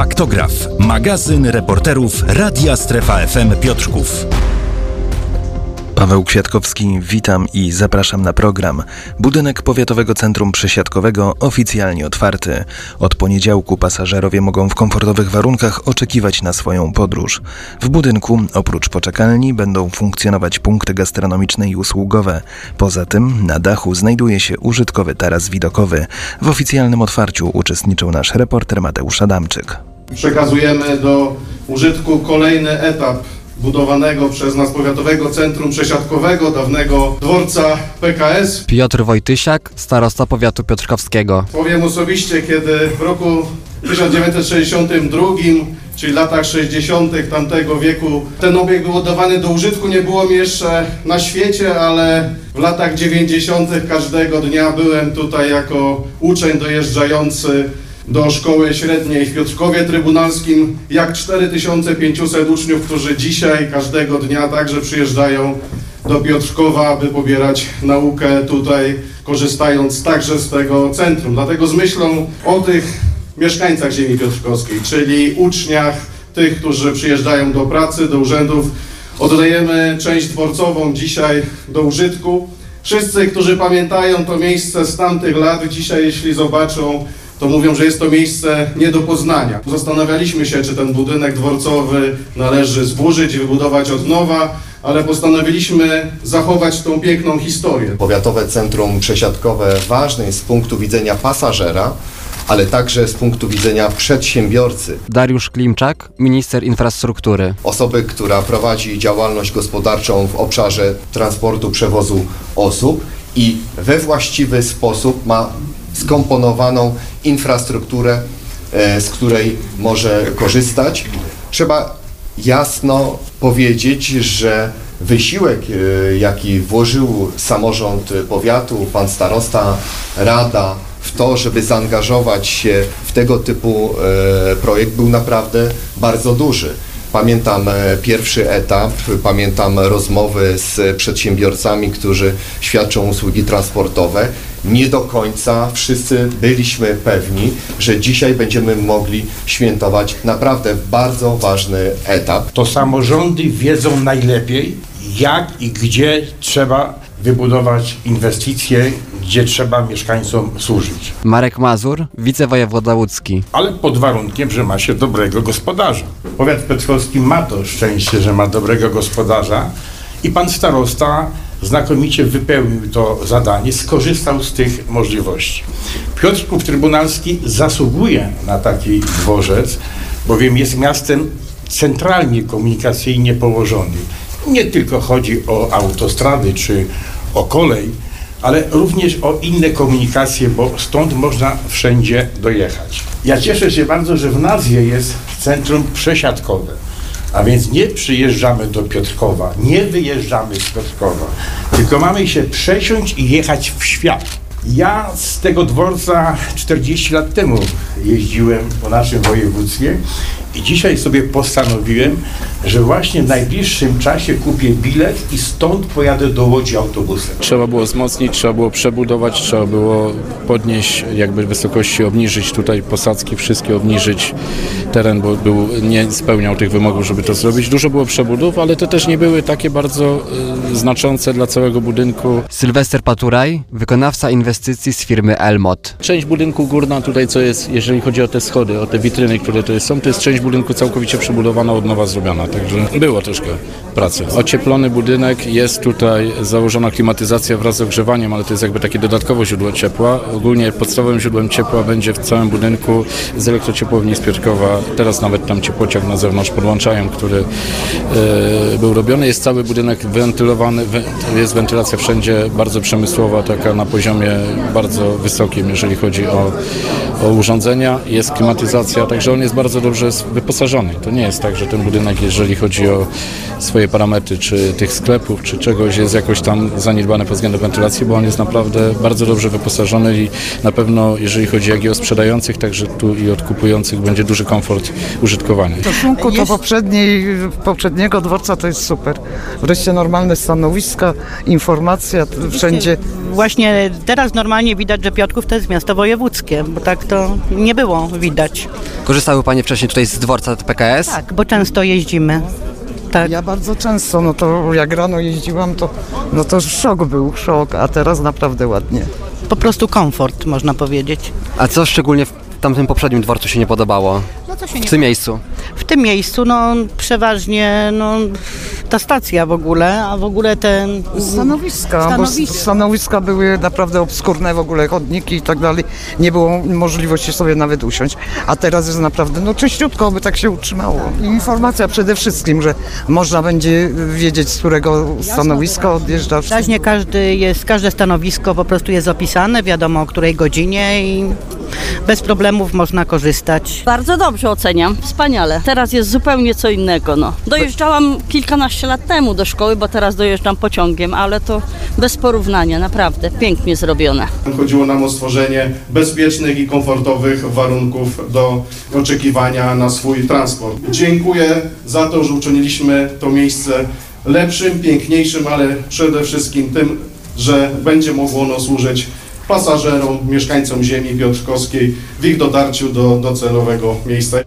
Faktograf, magazyn reporterów Radia Strefa FM Piotrków. Paweł Kwiatkowski, witam i zapraszam na program. Budynek Powiatowego Centrum Przesiadkowego oficjalnie otwarty. Od poniedziałku pasażerowie mogą w komfortowych warunkach oczekiwać na swoją podróż. W budynku oprócz poczekalni będą funkcjonować punkty gastronomiczne i usługowe. Poza tym na dachu znajduje się użytkowy taras widokowy. W oficjalnym otwarciu uczestniczył nasz reporter Mateusz Adamczyk. Przekazujemy do użytku kolejny etap budowanego przez nas Powiatowego Centrum Przesiadkowego, dawnego dworca PKS. Piotr Wojtysiak, starosta powiatu piotrkowskiego. Powiem osobiście, kiedy w roku 1962, czyli latach 60. tamtego wieku, ten obiekt był oddawany do użytku, nie było mi jeszcze na świecie, ale w latach 90. każdego dnia byłem tutaj jako uczeń dojeżdżający do szkoły średniej w Piotrkowie Trybunalskim, jak 4500 uczniów, którzy dzisiaj każdego dnia także przyjeżdżają do Piotrkowa, aby pobierać naukę tutaj, korzystając także z tego centrum. Dlatego z myślą o tych mieszkańcach ziemi piotrkowskiej, czyli uczniach, tych, którzy przyjeżdżają do pracy, do urzędów, oddajemy część dworcową dzisiaj do użytku. Wszyscy, którzy pamiętają to miejsce z tamtych lat, dzisiaj jeśli zobaczą to mówią, że jest to miejsce nie do poznania. Zastanawialiśmy się, czy ten budynek dworcowy należy zburzyć i wybudować od nowa, ale postanowiliśmy zachować tą piękną historię. Powiatowe Centrum Przesiadkowe ważne jest z punktu widzenia pasażera, ale także z punktu widzenia przedsiębiorcy. Dariusz Klimczak, minister infrastruktury. Osoby, która prowadzi działalność gospodarczą w obszarze transportu, przewozu osób i we właściwy sposób ma skomponowaną infrastrukturę, e, z której może korzystać. Trzeba jasno powiedzieć, że wysiłek, e, jaki włożył samorząd powiatu, pan starosta, rada w to, żeby zaangażować się w tego typu e, projekt był naprawdę bardzo duży. Pamiętam pierwszy etap, pamiętam rozmowy z przedsiębiorcami, którzy świadczą usługi transportowe. Nie do końca wszyscy byliśmy pewni, że dzisiaj będziemy mogli świętować naprawdę bardzo ważny etap. To samorządy wiedzą najlepiej, jak i gdzie trzeba wybudować inwestycje, gdzie trzeba mieszkańcom służyć. Marek Mazur, wicewojewoda łódzki. Ale pod warunkiem, że ma się dobrego gospodarza. Powiat piotrkowski ma to szczęście, że ma dobrego gospodarza i pan starosta znakomicie wypełnił to zadanie, skorzystał z tych możliwości. Piotrków Trybunalski zasługuje na taki dworzec, bowiem jest miastem centralnie komunikacyjnie położonym. Nie tylko chodzi o autostrady czy o kolej, ale również o inne komunikacje, bo stąd można wszędzie dojechać. Ja cieszę się bardzo, że w nazwie jest centrum przesiadkowe. A więc nie przyjeżdżamy do Piotrkowa, nie wyjeżdżamy z Piotrkowa, tylko mamy się przesiąść i jechać w świat. Ja z tego dworca 40 lat temu jeździłem po naszym województwie i dzisiaj sobie postanowiłem, że właśnie w najbliższym czasie kupię bilet i stąd pojadę do Łodzi autobusem. Trzeba było wzmocnić, trzeba było przebudować, trzeba było podnieść jakby wysokości, obniżyć tutaj posadzki, wszystkie obniżyć teren, bo był, nie spełniał tych wymogów, żeby to zrobić. Dużo było przebudów, ale te też nie były takie bardzo y, znaczące dla całego budynku. Sylwester Paturaj, wykonawca inwestycji z firmy Elmot. Część budynku górna tutaj, co jest, jeżeli chodzi o te schody, o te witryny, które tutaj są, to jest część budynku całkowicie przebudowana, od nowa zrobiona, także było troszkę pracy. Ocieplony budynek, jest tutaj założona klimatyzacja wraz z ogrzewaniem, ale to jest jakby takie dodatkowe źródło ciepła. Ogólnie podstawowym źródłem ciepła będzie w całym budynku z elektrociepłowni z Piotrkowa. Teraz nawet tam ciepłociak na zewnątrz podłączają, który e, był robiony. Jest cały budynek wentylowany, we, jest wentylacja wszędzie bardzo przemysłowa, taka na poziomie bardzo wysokim, jeżeli chodzi o urządzenia. Jest klimatyzacja, także on jest bardzo dobrze wyposażony. To nie jest tak, że ten budynek, jeżeli chodzi o swoje parametry, czy tych sklepów, czy czegoś jest jakoś tam zaniedbany pod względem wentylacji, bo on jest naprawdę bardzo dobrze wyposażony i na pewno, jeżeli chodzi jak i o sprzedających, także tu i od kupujących będzie duży komfort użytkowania. W stosunku do poprzedniej, poprzedniego dworca to jest super. Wreszcie normalne stanowiska, informacja wszędzie. Właśnie teraz normalnie widać, że Piotrków to jest miasto wojewódzkie, bo tak to nie było widać. Korzystały Panie wcześniej tutaj z dworca PKS? Tak, bo często jeździmy. Tak. Ja bardzo często, no to jak rano jeździłam, to, no to szok był, szok, a teraz naprawdę ładnie. Po prostu komfort, można powiedzieć. A co szczególnie w tamtym poprzednim dworcu się nie podobało? No co się W tym miejscu? W tym miejscu, no przeważnie, no ta stacja w ogóle, a w ogóle ten... Stanowiska, Stanowiska. bo stanowiska były naprawdę obskurne w ogóle, chodniki i tak dalej. Nie było możliwości sobie nawet usiąść. A teraz jest naprawdę, no czyściutko, by tak się utrzymało. I informacja przede wszystkim, że można będzie wiedzieć, z którego stanowiska odjeżdża. Wyraźnie każdy jest, każde stanowisko po prostu jest opisane, wiadomo o której godzinie i bez problemów można korzystać. Bardzo dobrze oceniam, wspaniale. Teraz jest zupełnie co innego. No. Dojeżdżałam kilkanaście lat temu do szkoły, bo teraz dojeżdżam pociągiem, ale to bez porównania, naprawdę pięknie zrobione. Chodziło nam o stworzenie bezpiecznych i komfortowych warunków do oczekiwania na swój transport. Dziękuję za to, że uczyniliśmy to miejsce lepszym, piękniejszym, ale przede wszystkim tym, że będzie mogło ono służyć pasażerom, mieszkańcom ziemi piotrkowskiej w ich dotarciu do docelowego miejsca.